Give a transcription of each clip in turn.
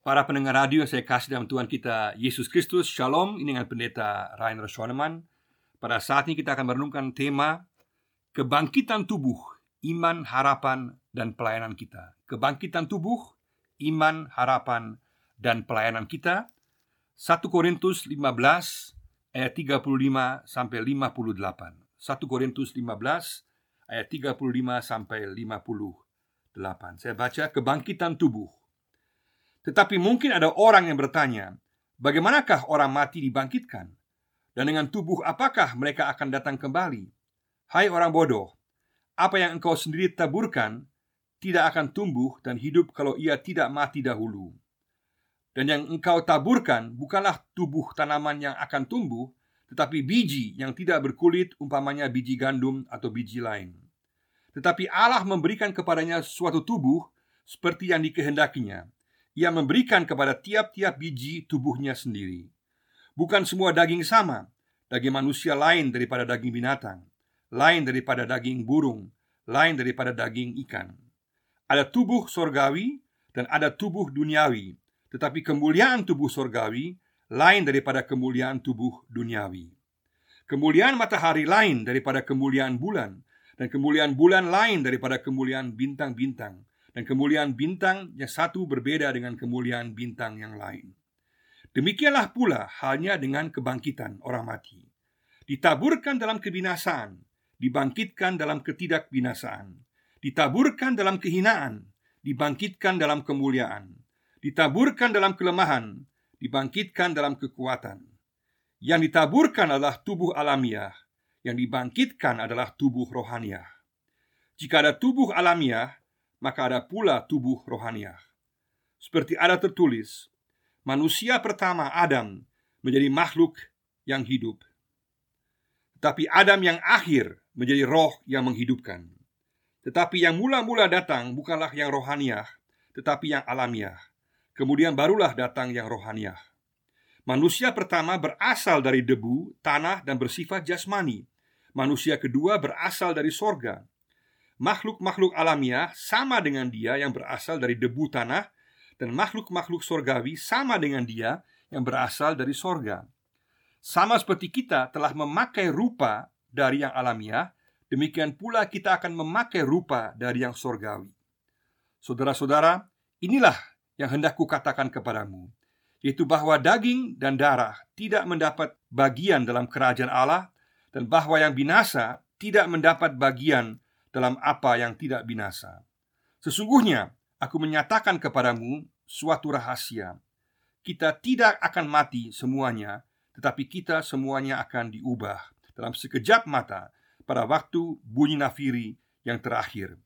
Para pendengar radio saya kasih dalam Tuhan kita Yesus Kristus. Shalom Ini dengan pendeta Rainer Schoenemann. Pada saat ini kita akan merenungkan tema Kebangkitan tubuh, iman, harapan, dan pelayanan kita. Kebangkitan tubuh, iman, harapan, dan pelayanan kita. 1 Korintus 15 ayat 35 sampai 58 1 Korintus 15 ayat 35 sampai 58 Saya baca kebangkitan tubuh tetapi mungkin ada orang yang bertanya, bagaimanakah orang mati dibangkitkan? Dan dengan tubuh apakah mereka akan datang kembali? Hai orang bodoh, apa yang engkau sendiri taburkan tidak akan tumbuh dan hidup kalau ia tidak mati dahulu. Dan yang engkau taburkan bukanlah tubuh tanaman yang akan tumbuh, tetapi biji yang tidak berkulit, umpamanya biji gandum atau biji lain. Tetapi Allah memberikan kepadanya suatu tubuh seperti yang dikehendakinya, ia memberikan kepada tiap-tiap biji tubuhnya sendiri. Bukan semua daging sama, daging manusia lain daripada daging binatang, lain daripada daging burung, lain daripada daging ikan. Ada tubuh sorgawi dan ada tubuh duniawi, tetapi kemuliaan tubuh sorgawi lain daripada kemuliaan tubuh duniawi. Kemuliaan matahari lain daripada kemuliaan bulan, dan kemuliaan bulan lain daripada kemuliaan bintang-bintang dan kemuliaan bintang yang satu berbeda dengan kemuliaan bintang yang lain. Demikianlah pula halnya dengan kebangkitan orang mati. Ditaburkan dalam kebinasaan, dibangkitkan dalam ketidakbinasaan. Ditaburkan dalam kehinaan, dibangkitkan dalam kemuliaan. Ditaburkan dalam kelemahan, dibangkitkan dalam kekuatan. Yang ditaburkan adalah tubuh alamiah, yang dibangkitkan adalah tubuh rohaniah. Jika ada tubuh alamiah, maka ada pula tubuh rohaniah. Seperti ada tertulis, manusia pertama Adam menjadi makhluk yang hidup. Tetapi Adam yang akhir menjadi roh yang menghidupkan. Tetapi yang mula-mula datang bukanlah yang rohaniah, tetapi yang alamiah. Kemudian barulah datang yang rohaniah. Manusia pertama berasal dari debu, tanah, dan bersifat jasmani. Manusia kedua berasal dari sorga makhluk-makhluk alamiah sama dengan dia yang berasal dari debu tanah dan makhluk-makhluk sorgawi sama dengan dia yang berasal dari sorga. Sama seperti kita telah memakai rupa dari yang alamiah, demikian pula kita akan memakai rupa dari yang sorgawi. Saudara-saudara, inilah yang hendak kukatakan kepadamu, yaitu bahwa daging dan darah tidak mendapat bagian dalam kerajaan Allah, dan bahwa yang binasa tidak mendapat bagian dalam apa yang tidak binasa. Sesungguhnya aku menyatakan kepadamu suatu rahasia. Kita tidak akan mati semuanya, tetapi kita semuanya akan diubah dalam sekejap mata pada waktu bunyi nafiri yang terakhir.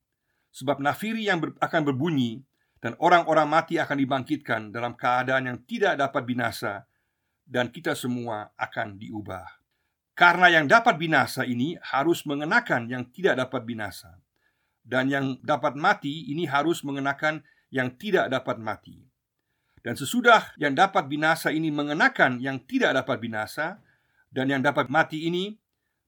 Sebab nafiri yang ber akan berbunyi dan orang-orang mati akan dibangkitkan dalam keadaan yang tidak dapat binasa dan kita semua akan diubah. Karena yang dapat binasa ini harus mengenakan yang tidak dapat binasa Dan yang dapat mati ini harus mengenakan yang tidak dapat mati Dan sesudah yang dapat binasa ini mengenakan yang tidak dapat binasa Dan yang dapat mati ini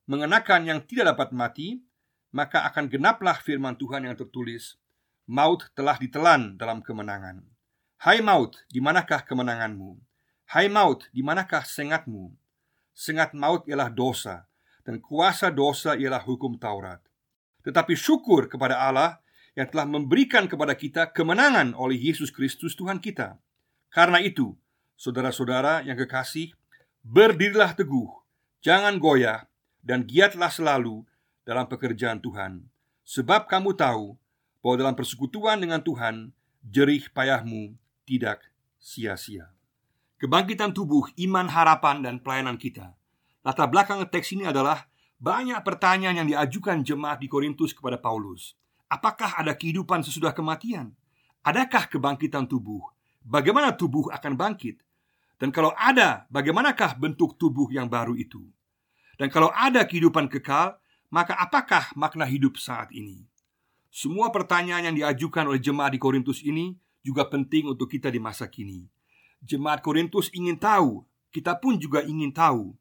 mengenakan yang tidak dapat mati Maka akan genaplah firman Tuhan yang tertulis Maut telah ditelan dalam kemenangan Hai maut, di manakah kemenanganmu? Hai maut, di manakah sengatmu? Sengat maut ialah dosa dan kuasa dosa ialah hukum Taurat. Tetapi syukur kepada Allah yang telah memberikan kepada kita kemenangan oleh Yesus Kristus Tuhan kita. Karena itu, saudara-saudara yang kekasih, berdirilah teguh, jangan goyah, dan giatlah selalu dalam pekerjaan Tuhan. Sebab kamu tahu bahwa dalam persekutuan dengan Tuhan, jerih payahmu tidak sia-sia. Kebangkitan tubuh, iman, harapan, dan pelayanan kita Latar belakang teks ini adalah banyak pertanyaan yang diajukan jemaat di Korintus kepada Paulus. Apakah ada kehidupan sesudah kematian? Adakah kebangkitan tubuh? Bagaimana tubuh akan bangkit? Dan kalau ada, bagaimanakah bentuk tubuh yang baru itu? Dan kalau ada kehidupan kekal, maka apakah makna hidup saat ini? Semua pertanyaan yang diajukan oleh jemaat di Korintus ini juga penting untuk kita di masa kini. Jemaat Korintus ingin tahu, kita pun juga ingin tahu,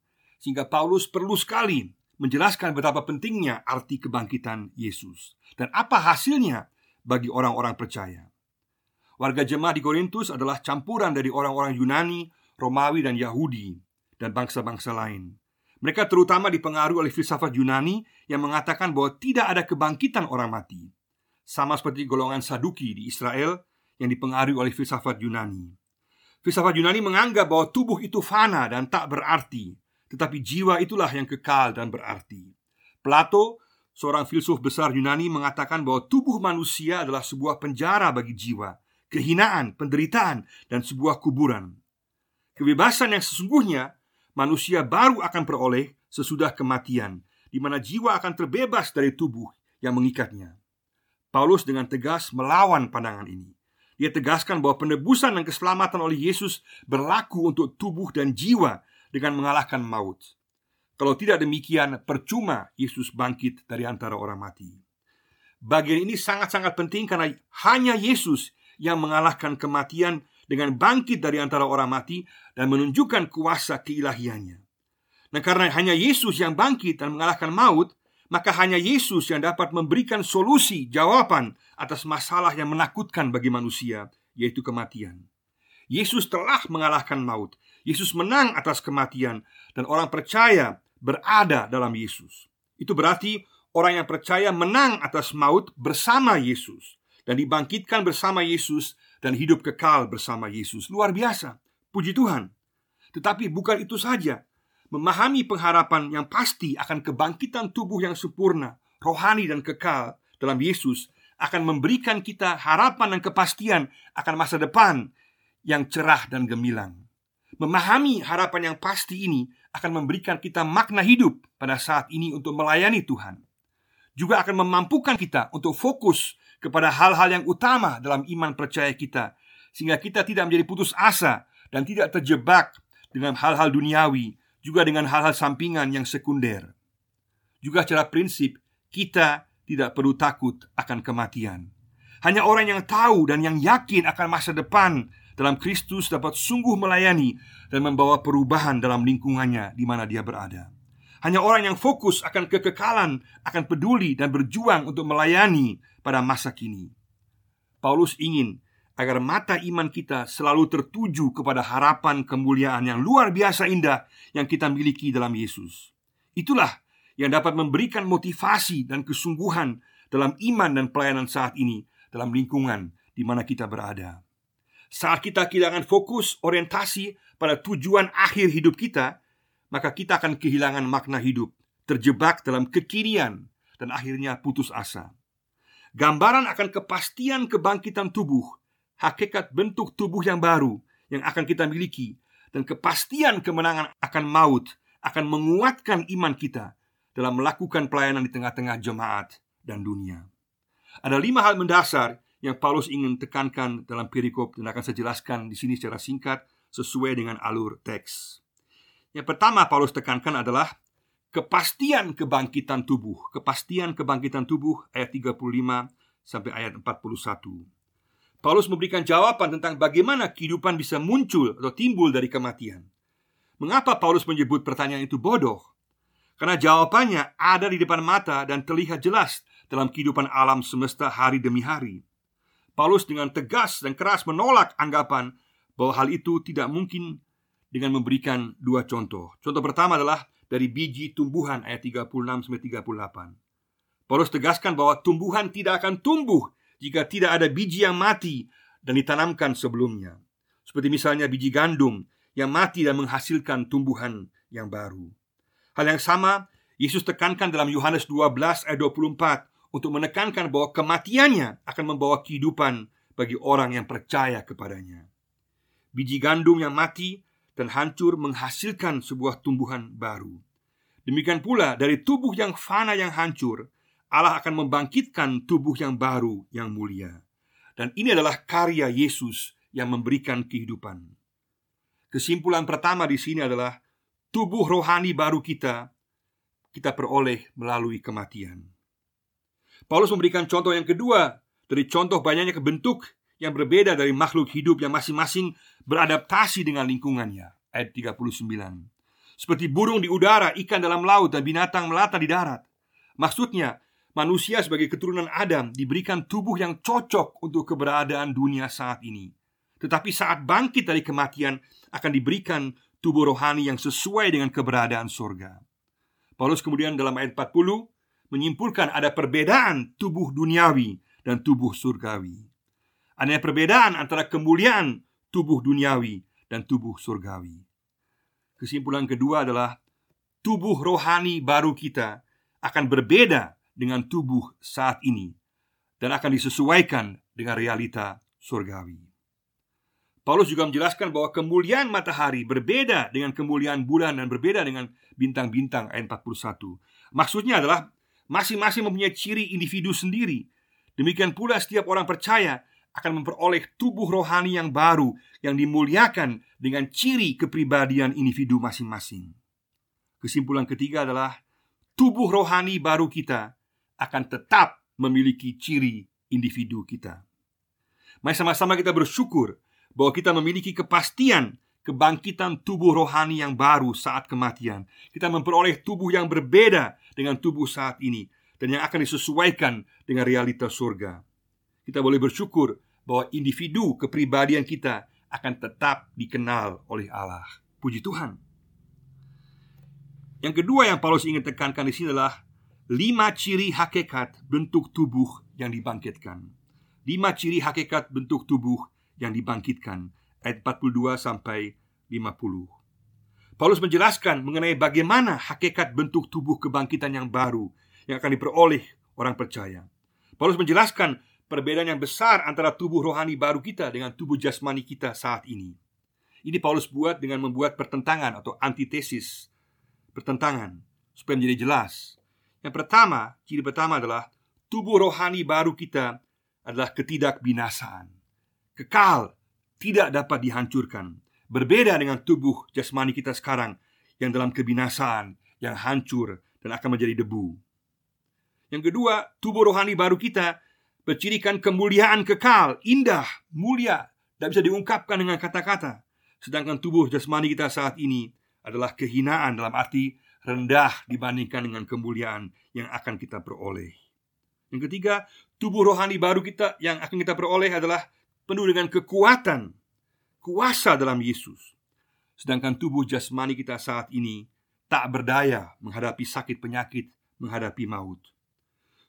sehingga Paulus perlu sekali menjelaskan betapa pentingnya arti kebangkitan Yesus dan apa hasilnya bagi orang-orang percaya. Warga jemaat di Korintus adalah campuran dari orang-orang Yunani, Romawi, dan Yahudi, dan bangsa-bangsa lain. Mereka terutama dipengaruhi oleh filsafat Yunani yang mengatakan bahwa tidak ada kebangkitan orang mati, sama seperti golongan Saduki di Israel yang dipengaruhi oleh filsafat Yunani. Filsafat Yunani menganggap bahwa tubuh itu fana dan tak berarti, tetapi jiwa itulah yang kekal dan berarti. Plato, seorang filsuf besar Yunani, mengatakan bahwa tubuh manusia adalah sebuah penjara bagi jiwa kehinaan, penderitaan, dan sebuah kuburan. Kebebasan yang sesungguhnya manusia baru akan peroleh sesudah kematian, di mana jiwa akan terbebas dari tubuh yang mengikatnya. Paulus dengan tegas melawan pandangan ini. Dia tegaskan bahwa penebusan dan keselamatan oleh Yesus berlaku untuk tubuh dan jiwa dengan mengalahkan maut. Kalau tidak demikian, percuma Yesus bangkit dari antara orang mati. Bagian ini sangat-sangat penting karena hanya Yesus yang mengalahkan kematian dengan bangkit dari antara orang mati dan menunjukkan kuasa keilahiannya. Nah, karena hanya Yesus yang bangkit dan mengalahkan maut, maka hanya Yesus yang dapat memberikan solusi, jawaban atas masalah yang menakutkan bagi manusia, yaitu kematian. Yesus telah mengalahkan maut. Yesus menang atas kematian dan orang percaya berada dalam Yesus. Itu berarti orang yang percaya menang atas maut bersama Yesus dan dibangkitkan bersama Yesus dan hidup kekal bersama Yesus. Luar biasa. Puji Tuhan. Tetapi bukan itu saja. Memahami pengharapan yang pasti akan kebangkitan tubuh yang sempurna, rohani dan kekal dalam Yesus akan memberikan kita harapan dan kepastian akan masa depan yang cerah dan gemilang. Memahami harapan yang pasti ini akan memberikan kita makna hidup pada saat ini untuk melayani Tuhan. Juga akan memampukan kita untuk fokus kepada hal-hal yang utama dalam iman percaya kita, sehingga kita tidak menjadi putus asa dan tidak terjebak dengan hal-hal duniawi, juga dengan hal-hal sampingan yang sekunder. Juga secara prinsip, kita tidak perlu takut akan kematian. Hanya orang yang tahu dan yang yakin akan masa depan dalam Kristus dapat sungguh melayani dan membawa perubahan dalam lingkungannya di mana dia berada. Hanya orang yang fokus akan kekekalan akan peduli dan berjuang untuk melayani pada masa kini. Paulus ingin agar mata iman kita selalu tertuju kepada harapan kemuliaan yang luar biasa indah yang kita miliki dalam Yesus. Itulah yang dapat memberikan motivasi dan kesungguhan dalam iman dan pelayanan saat ini dalam lingkungan di mana kita berada. Saat kita kehilangan fokus orientasi pada tujuan akhir hidup kita, maka kita akan kehilangan makna hidup, terjebak dalam kekinian, dan akhirnya putus asa. Gambaran akan kepastian kebangkitan tubuh, hakikat bentuk tubuh yang baru yang akan kita miliki, dan kepastian kemenangan akan maut akan menguatkan iman kita dalam melakukan pelayanan di tengah-tengah jemaat dan dunia. Ada lima hal mendasar yang Paulus ingin tekankan dalam perikop dan akan saya jelaskan di sini secara singkat sesuai dengan alur teks. Yang pertama Paulus tekankan adalah kepastian kebangkitan tubuh. Kepastian kebangkitan tubuh ayat 35 sampai ayat 41. Paulus memberikan jawaban tentang bagaimana kehidupan bisa muncul atau timbul dari kematian. Mengapa Paulus menyebut pertanyaan itu bodoh? Karena jawabannya ada di depan mata dan terlihat jelas dalam kehidupan alam semesta hari demi hari. Paulus dengan tegas dan keras menolak anggapan bahwa hal itu tidak mungkin dengan memberikan dua contoh. Contoh pertama adalah dari biji tumbuhan ayat 36 sampai 38. Paulus tegaskan bahwa tumbuhan tidak akan tumbuh jika tidak ada biji yang mati dan ditanamkan sebelumnya. Seperti misalnya biji gandum yang mati dan menghasilkan tumbuhan yang baru. Hal yang sama Yesus tekankan dalam Yohanes 12 ayat 24 untuk menekankan bahwa kematiannya akan membawa kehidupan bagi orang yang percaya kepadanya. Biji gandum yang mati dan hancur menghasilkan sebuah tumbuhan baru. Demikian pula dari tubuh yang fana yang hancur, Allah akan membangkitkan tubuh yang baru yang mulia. Dan ini adalah karya Yesus yang memberikan kehidupan. Kesimpulan pertama di sini adalah tubuh rohani baru kita kita peroleh melalui kematian. Paulus memberikan contoh yang kedua dari contoh banyaknya kebentuk yang berbeda dari makhluk hidup yang masing-masing beradaptasi dengan lingkungannya. Ayat 39. Seperti burung di udara, ikan dalam laut, dan binatang melata di darat. Maksudnya, manusia sebagai keturunan Adam diberikan tubuh yang cocok untuk keberadaan dunia saat ini. Tetapi saat bangkit dari kematian akan diberikan tubuh rohani yang sesuai dengan keberadaan surga. Paulus kemudian dalam ayat 40 menyimpulkan ada perbedaan tubuh duniawi dan tubuh surgawi. Ada perbedaan antara kemuliaan tubuh duniawi dan tubuh surgawi. Kesimpulan kedua adalah tubuh rohani baru kita akan berbeda dengan tubuh saat ini dan akan disesuaikan dengan realita surgawi. Paulus juga menjelaskan bahwa kemuliaan matahari berbeda dengan kemuliaan bulan dan berbeda dengan bintang-bintang ayat 41. Maksudnya adalah masing-masing mempunyai ciri individu sendiri. Demikian pula setiap orang percaya akan memperoleh tubuh rohani yang baru yang dimuliakan dengan ciri kepribadian individu masing-masing. Kesimpulan ketiga adalah tubuh rohani baru kita akan tetap memiliki ciri individu kita. Mari sama-sama kita bersyukur bahwa kita memiliki kepastian kebangkitan tubuh rohani yang baru saat kematian. Kita memperoleh tubuh yang berbeda dengan tubuh saat ini dan yang akan disesuaikan dengan realitas surga. Kita boleh bersyukur bahwa individu kepribadian kita akan tetap dikenal oleh Allah. Puji Tuhan. Yang kedua yang Paulus ingin tekankan di sini adalah lima ciri hakikat bentuk tubuh yang dibangkitkan. Lima ciri hakikat bentuk tubuh yang dibangkitkan ayat 42 sampai 50. Paulus menjelaskan mengenai bagaimana hakikat bentuk tubuh kebangkitan yang baru yang akan diperoleh orang percaya. Paulus menjelaskan perbedaan yang besar antara tubuh rohani baru kita dengan tubuh jasmani kita saat ini. Ini Paulus buat dengan membuat pertentangan atau antitesis pertentangan supaya menjadi jelas. Yang pertama, ciri pertama adalah tubuh rohani baru kita adalah ketidakbinasaan kekal, tidak dapat dihancurkan. Berbeda dengan tubuh jasmani kita sekarang yang dalam kebinasaan, yang hancur dan akan menjadi debu. Yang kedua, tubuh rohani baru kita bercirikan kemuliaan kekal, indah, mulia, tidak bisa diungkapkan dengan kata-kata. Sedangkan tubuh jasmani kita saat ini adalah kehinaan dalam arti rendah dibandingkan dengan kemuliaan yang akan kita peroleh. Yang ketiga, tubuh rohani baru kita yang akan kita peroleh adalah penuh dengan kekuatan, kuasa dalam Yesus. Sedangkan tubuh jasmani kita saat ini tak berdaya menghadapi sakit penyakit, menghadapi maut.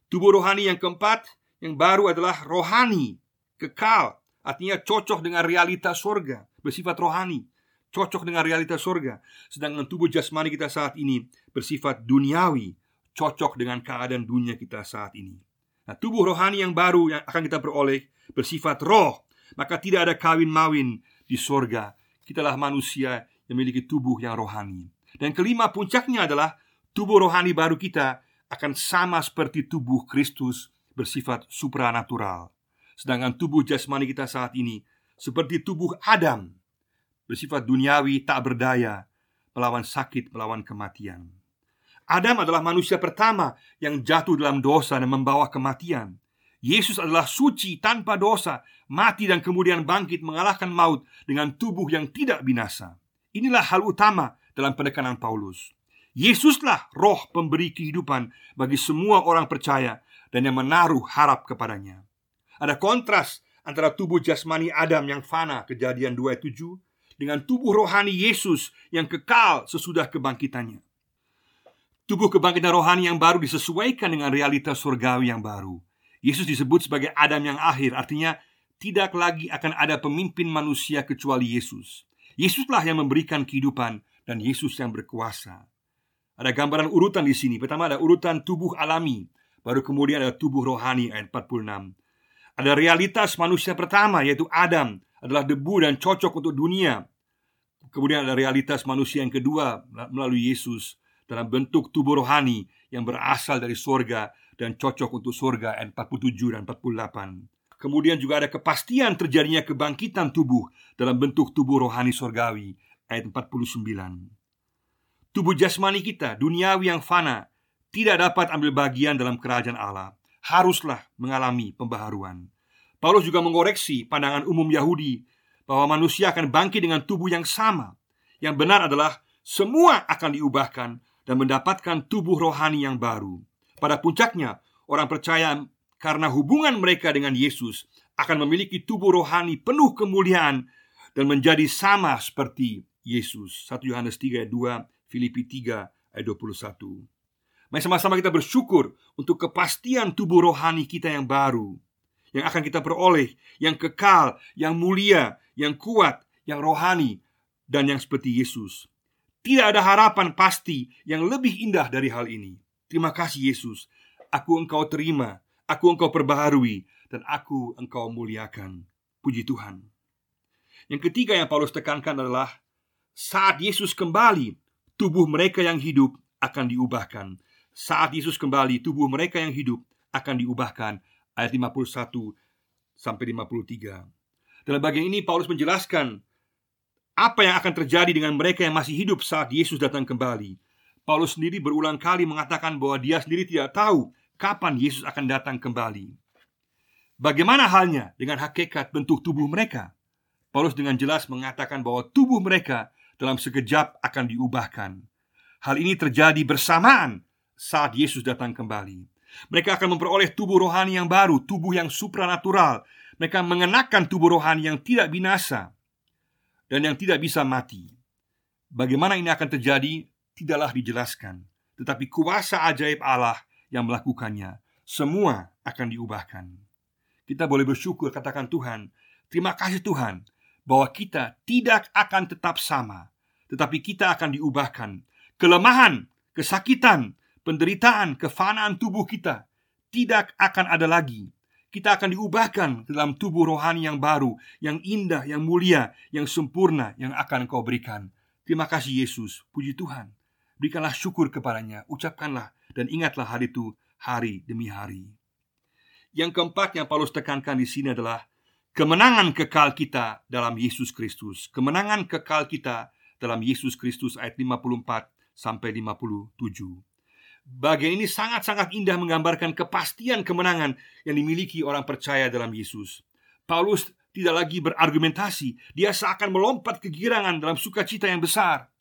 Tubuh rohani yang keempat, yang baru adalah rohani, kekal, artinya cocok dengan realitas surga, bersifat rohani, cocok dengan realitas surga. Sedangkan tubuh jasmani kita saat ini bersifat duniawi, cocok dengan keadaan dunia kita saat ini. Nah, tubuh rohani yang baru yang akan kita peroleh bersifat roh, maka tidak ada kawin mawin di sorga. Kitalah manusia yang memiliki tubuh yang rohani. Dan kelima puncaknya adalah tubuh rohani baru kita akan sama seperti tubuh Kristus bersifat supranatural. Sedangkan tubuh jasmani kita saat ini seperti tubuh Adam bersifat duniawi tak berdaya melawan sakit, melawan kematian. Adam adalah manusia pertama yang jatuh dalam dosa dan membawa kematian. Yesus adalah suci tanpa dosa, mati dan kemudian bangkit mengalahkan maut dengan tubuh yang tidak binasa. Inilah hal utama dalam penekanan Paulus. Yesuslah roh pemberi kehidupan bagi semua orang percaya dan yang menaruh harap kepadanya. Ada kontras antara tubuh jasmani Adam yang fana kejadian 27 dengan tubuh rohani Yesus yang kekal sesudah kebangkitannya. Tubuh kebangkitan rohani yang baru disesuaikan dengan realitas surgawi yang baru. Yesus disebut sebagai Adam yang akhir, artinya tidak lagi akan ada pemimpin manusia kecuali Yesus. Yesuslah yang memberikan kehidupan dan Yesus yang berkuasa. Ada gambaran urutan di sini. Pertama ada urutan tubuh alami, baru kemudian ada tubuh rohani ayat 46. Ada realitas manusia pertama yaitu Adam adalah debu dan cocok untuk dunia. Kemudian ada realitas manusia yang kedua melalui Yesus dalam bentuk tubuh rohani yang berasal dari sorga dan cocok untuk sorga ayat 47 dan 48. Kemudian juga ada kepastian terjadinya kebangkitan tubuh dalam bentuk tubuh rohani sorgawi ayat 49. Tubuh jasmani kita, duniawi yang fana, tidak dapat ambil bagian dalam kerajaan Allah. Haruslah mengalami pembaharuan. Paulus juga mengoreksi pandangan umum Yahudi bahwa manusia akan bangkit dengan tubuh yang sama. Yang benar adalah semua akan diubahkan dan mendapatkan tubuh rohani yang baru. Pada puncaknya, orang percaya karena hubungan mereka dengan Yesus akan memiliki tubuh rohani penuh kemuliaan dan menjadi sama seperti Yesus. 1 Yohanes 3 ayat 2, Filipi 3 ayat 21. Mari sama-sama kita bersyukur untuk kepastian tubuh rohani kita yang baru Yang akan kita peroleh Yang kekal, yang mulia, yang kuat, yang rohani Dan yang seperti Yesus Tidak ada harapan pasti yang lebih indah dari hal ini Terima kasih Yesus Aku engkau terima Aku engkau perbaharui Dan aku engkau muliakan Puji Tuhan Yang ketiga yang Paulus tekankan adalah Saat Yesus kembali Tubuh mereka yang hidup akan diubahkan saat Yesus kembali, tubuh mereka yang hidup akan diubahkan. Ayat 51 sampai 53. Dalam bagian ini Paulus menjelaskan apa yang akan terjadi dengan mereka yang masih hidup saat Yesus datang kembali. Paulus sendiri berulang kali mengatakan bahwa dia sendiri tidak tahu kapan Yesus akan datang kembali. Bagaimana halnya dengan hakikat bentuk tubuh mereka? Paulus dengan jelas mengatakan bahwa tubuh mereka dalam sekejap akan diubahkan. Hal ini terjadi bersamaan saat Yesus datang kembali. Mereka akan memperoleh tubuh rohani yang baru, tubuh yang supranatural. Mereka mengenakan tubuh rohani yang tidak binasa dan yang tidak bisa mati. Bagaimana ini akan terjadi tidaklah dijelaskan, tetapi kuasa ajaib Allah yang melakukannya. Semua akan diubahkan. Kita boleh bersyukur katakan Tuhan, terima kasih Tuhan bahwa kita tidak akan tetap sama, tetapi kita akan diubahkan. Kelemahan, kesakitan, penderitaan, kefanaan tubuh kita tidak akan ada lagi. Kita akan diubahkan dalam tubuh rohani yang baru, yang indah, yang mulia, yang sempurna yang akan kau berikan. Terima kasih Yesus, puji Tuhan. Berikanlah syukur kepadanya, ucapkanlah dan ingatlah hari itu hari demi hari. Yang keempat yang Paulus tekankan di sini adalah kemenangan kekal kita dalam Yesus Kristus. Kemenangan kekal kita dalam Yesus Kristus ayat 54 sampai 57. Bagian ini sangat-sangat indah menggambarkan kepastian kemenangan yang dimiliki orang percaya dalam Yesus. Paulus tidak lagi berargumentasi, dia seakan melompat kegirangan dalam sukacita yang besar.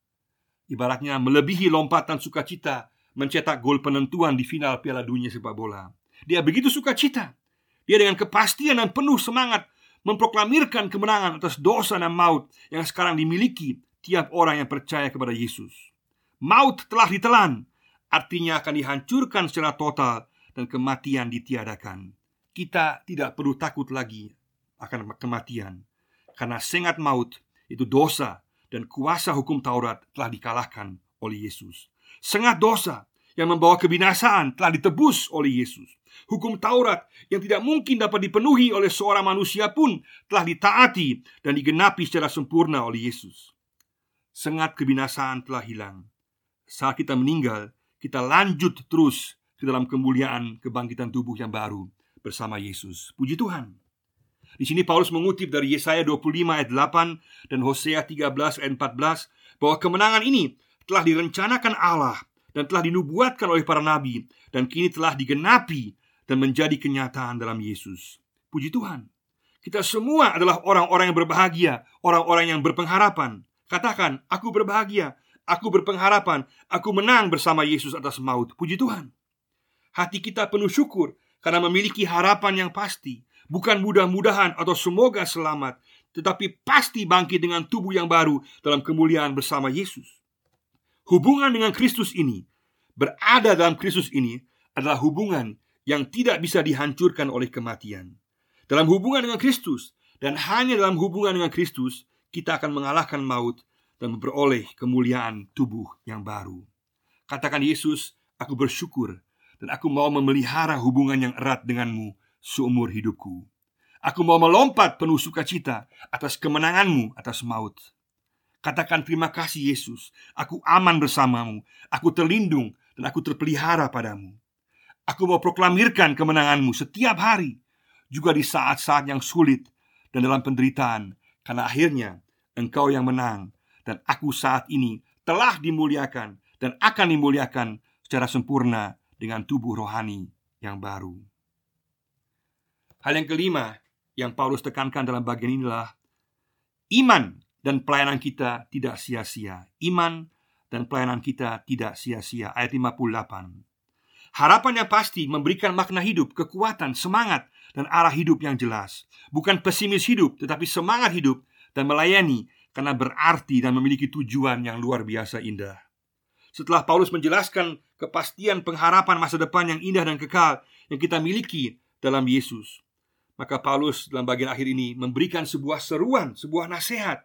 Ibaratnya melebihi lompatan sukacita mencetak gol penentuan di final Piala Dunia sepak bola. Dia begitu sukacita. Dia dengan kepastian dan penuh semangat memproklamirkan kemenangan atas dosa dan maut yang sekarang dimiliki tiap orang yang percaya kepada Yesus. Maut telah ditelan, artinya akan dihancurkan secara total dan kematian ditiadakan. Kita tidak perlu takut lagi akan kematian karena sengat maut itu dosa dan kuasa hukum Taurat telah dikalahkan oleh Yesus. Sengat dosa yang membawa kebinasaan telah ditebus oleh Yesus. Hukum Taurat yang tidak mungkin dapat dipenuhi oleh seorang manusia pun telah ditaati dan digenapi secara sempurna oleh Yesus. Sengat kebinasaan telah hilang. Saat kita meninggal, kita lanjut terus ke dalam kemuliaan kebangkitan tubuh yang baru bersama Yesus. Puji Tuhan. Di sini Paulus mengutip dari Yesaya 25 ayat 8 dan Hosea 13 ayat 14 bahwa kemenangan ini telah direncanakan Allah dan telah dinubuatkan oleh para nabi dan kini telah digenapi dan menjadi kenyataan dalam Yesus. Puji Tuhan. Kita semua adalah orang-orang yang berbahagia, orang-orang yang berpengharapan. Katakan, aku berbahagia Aku berpengharapan Aku menang bersama Yesus atas maut Puji Tuhan Hati kita penuh syukur Karena memiliki harapan yang pasti Bukan mudah-mudahan atau semoga selamat Tetapi pasti bangkit dengan tubuh yang baru Dalam kemuliaan bersama Yesus Hubungan dengan Kristus ini Berada dalam Kristus ini Adalah hubungan yang tidak bisa dihancurkan oleh kematian Dalam hubungan dengan Kristus Dan hanya dalam hubungan dengan Kristus Kita akan mengalahkan maut dan memperoleh kemuliaan tubuh yang baru. Katakan Yesus, aku bersyukur dan aku mau memelihara hubungan yang erat denganmu seumur hidupku. Aku mau melompat penuh sukacita atas kemenanganmu atas maut. Katakan terima kasih Yesus, aku aman bersamamu, aku terlindung dan aku terpelihara padamu. Aku mau proklamirkan kemenanganmu setiap hari, juga di saat-saat yang sulit dan dalam penderitaan, karena akhirnya engkau yang menang dan aku saat ini telah dimuliakan dan akan dimuliakan secara sempurna dengan tubuh rohani yang baru. Hal yang kelima yang Paulus tekankan dalam bagian inilah iman dan pelayanan kita tidak sia-sia. Iman dan pelayanan kita tidak sia-sia. Ayat 58. Harapan yang pasti memberikan makna hidup, kekuatan, semangat, dan arah hidup yang jelas. Bukan pesimis hidup, tetapi semangat hidup dan melayani karena berarti dan memiliki tujuan yang luar biasa indah. Setelah Paulus menjelaskan kepastian pengharapan masa depan yang indah dan kekal yang kita miliki dalam Yesus, maka Paulus dalam bagian akhir ini memberikan sebuah seruan, sebuah nasihat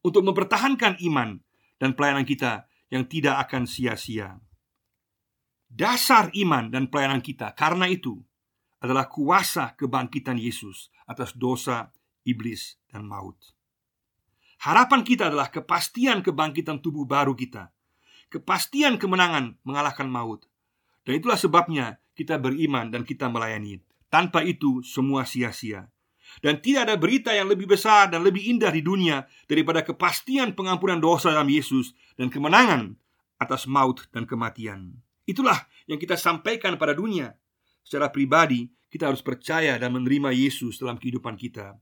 untuk mempertahankan iman dan pelayanan kita yang tidak akan sia-sia dasar iman dan pelayanan kita karena itu adalah kuasa kebangkitan Yesus atas dosa, iblis, dan maut. Harapan kita adalah kepastian kebangkitan tubuh baru kita, kepastian kemenangan mengalahkan maut. Dan itulah sebabnya kita beriman dan kita melayani. Tanpa itu semua sia-sia. Dan tidak ada berita yang lebih besar dan lebih indah di dunia daripada kepastian pengampunan dosa dalam Yesus dan kemenangan atas maut dan kematian. Itulah yang kita sampaikan pada dunia. Secara pribadi, kita harus percaya dan menerima Yesus dalam kehidupan kita.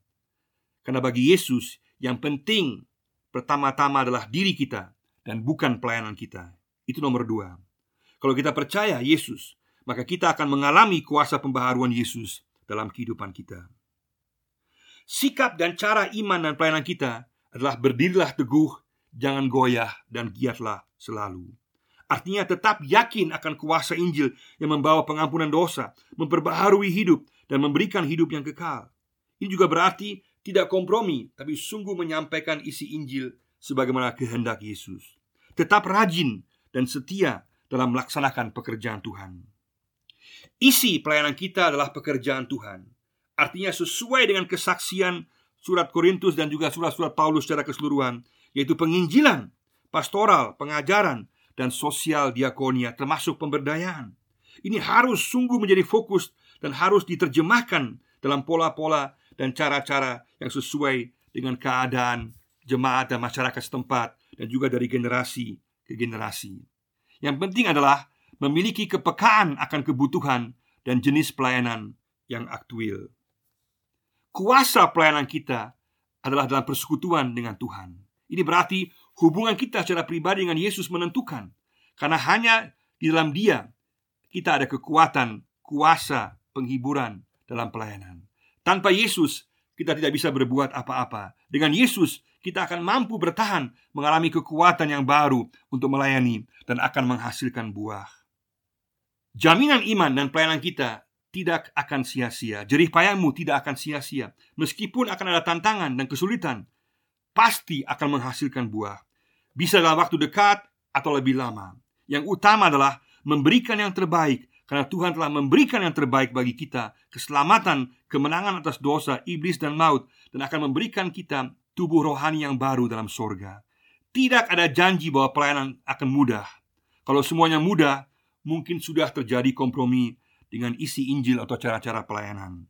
Karena bagi Yesus, yang penting pertama-tama adalah diri kita dan bukan pelayanan kita. Itu nomor dua. Kalau kita percaya Yesus, maka kita akan mengalami kuasa pembaharuan Yesus dalam kehidupan kita. Sikap dan cara iman dan pelayanan kita adalah berdirilah teguh, jangan goyah, dan giatlah selalu. Artinya tetap yakin akan kuasa Injil yang membawa pengampunan dosa, memperbaharui hidup, dan memberikan hidup yang kekal. Ini juga berarti tidak kompromi, tapi sungguh menyampaikan isi Injil sebagaimana kehendak Yesus. Tetap rajin dan setia dalam melaksanakan pekerjaan Tuhan. Isi pelayanan kita adalah pekerjaan Tuhan. Artinya sesuai dengan kesaksian surat Korintus dan juga surat-surat Paulus secara keseluruhan, yaitu penginjilan, pastoral, pengajaran, dan sosial diakonia termasuk pemberdayaan. Ini harus sungguh menjadi fokus dan harus diterjemahkan dalam pola-pola dan cara-cara yang sesuai dengan keadaan jemaat dan masyarakat setempat dan juga dari generasi ke generasi. Yang penting adalah memiliki kepekaan akan kebutuhan dan jenis pelayanan yang aktual. Kuasa pelayanan kita adalah dalam persekutuan dengan Tuhan. Ini berarti hubungan kita secara pribadi dengan Yesus menentukan. Karena hanya di dalam Dia kita ada kekuatan, kuasa, penghiburan dalam pelayanan. Tanpa Yesus kita tidak bisa berbuat apa-apa. Dengan Yesus kita akan mampu bertahan mengalami kekuatan yang baru untuk melayani dan akan menghasilkan buah. Jaminan iman dan pelayanan kita tidak akan sia-sia. Jerih payahmu tidak akan sia-sia. Meskipun akan ada tantangan dan kesulitan, pasti akan menghasilkan buah. Bisa dalam waktu dekat atau lebih lama. Yang utama adalah memberikan yang terbaik karena Tuhan telah memberikan yang terbaik bagi kita, keselamatan, kemenangan atas dosa, iblis dan maut dan akan memberikan kita tubuh rohani yang baru dalam sorga. Tidak ada janji bahwa pelayanan akan mudah. Kalau semuanya mudah, mungkin sudah terjadi kompromi dengan isi Injil atau cara-cara pelayanan.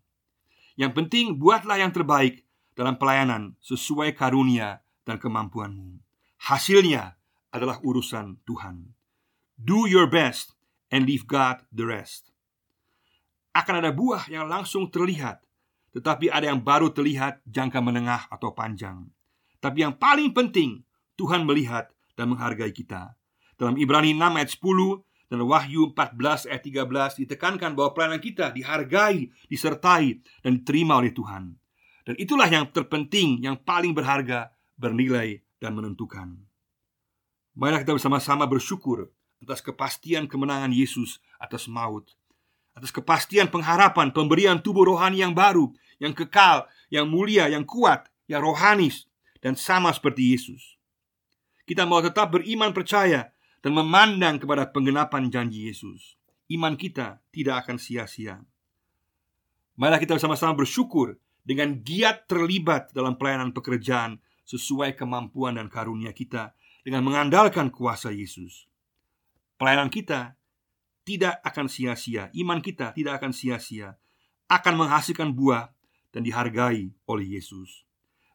Yang penting buatlah yang terbaik dalam pelayanan sesuai karunia dan kemampuanmu. Hasilnya adalah urusan Tuhan. Do your best and leave God the rest. Akan ada buah yang langsung terlihat, tetapi ada yang baru terlihat jangka menengah atau panjang. Tapi yang paling penting, Tuhan melihat dan menghargai kita. Dalam Ibrani 6 ayat 10 dan Wahyu 14 ayat 13 ditekankan bahwa pelayanan kita dihargai, disertai, dan diterima oleh Tuhan. Dan itulah yang terpenting, yang paling berharga, bernilai, dan menentukan. Marilah kita bersama-sama bersyukur atas kepastian kemenangan Yesus atas maut, atas kepastian pengharapan pemberian tubuh rohani yang baru, yang kekal, yang mulia, yang kuat, yang rohanis, dan sama seperti Yesus. Kita mau tetap beriman percaya dan memandang kepada penggenapan janji Yesus. Iman kita tidak akan sia-sia. Marilah kita bersama-sama bersyukur dengan giat terlibat dalam pelayanan pekerjaan sesuai kemampuan dan karunia kita dengan mengandalkan kuasa Yesus. Pelayanan kita tidak akan sia-sia, iman kita tidak akan sia-sia, akan menghasilkan buah dan dihargai oleh Yesus.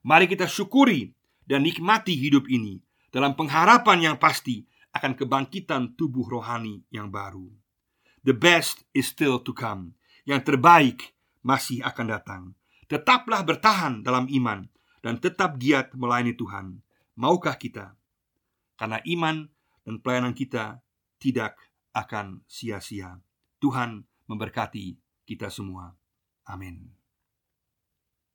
Mari kita syukuri dan nikmati hidup ini dalam pengharapan yang pasti akan kebangkitan tubuh rohani yang baru. The best is still to come. Yang terbaik masih akan datang. Tetaplah bertahan dalam iman dan tetap giat melayani Tuhan. Maukah kita? Karena iman dan pelayanan kita tidak akan sia-sia. Tuhan memberkati kita semua. Amin.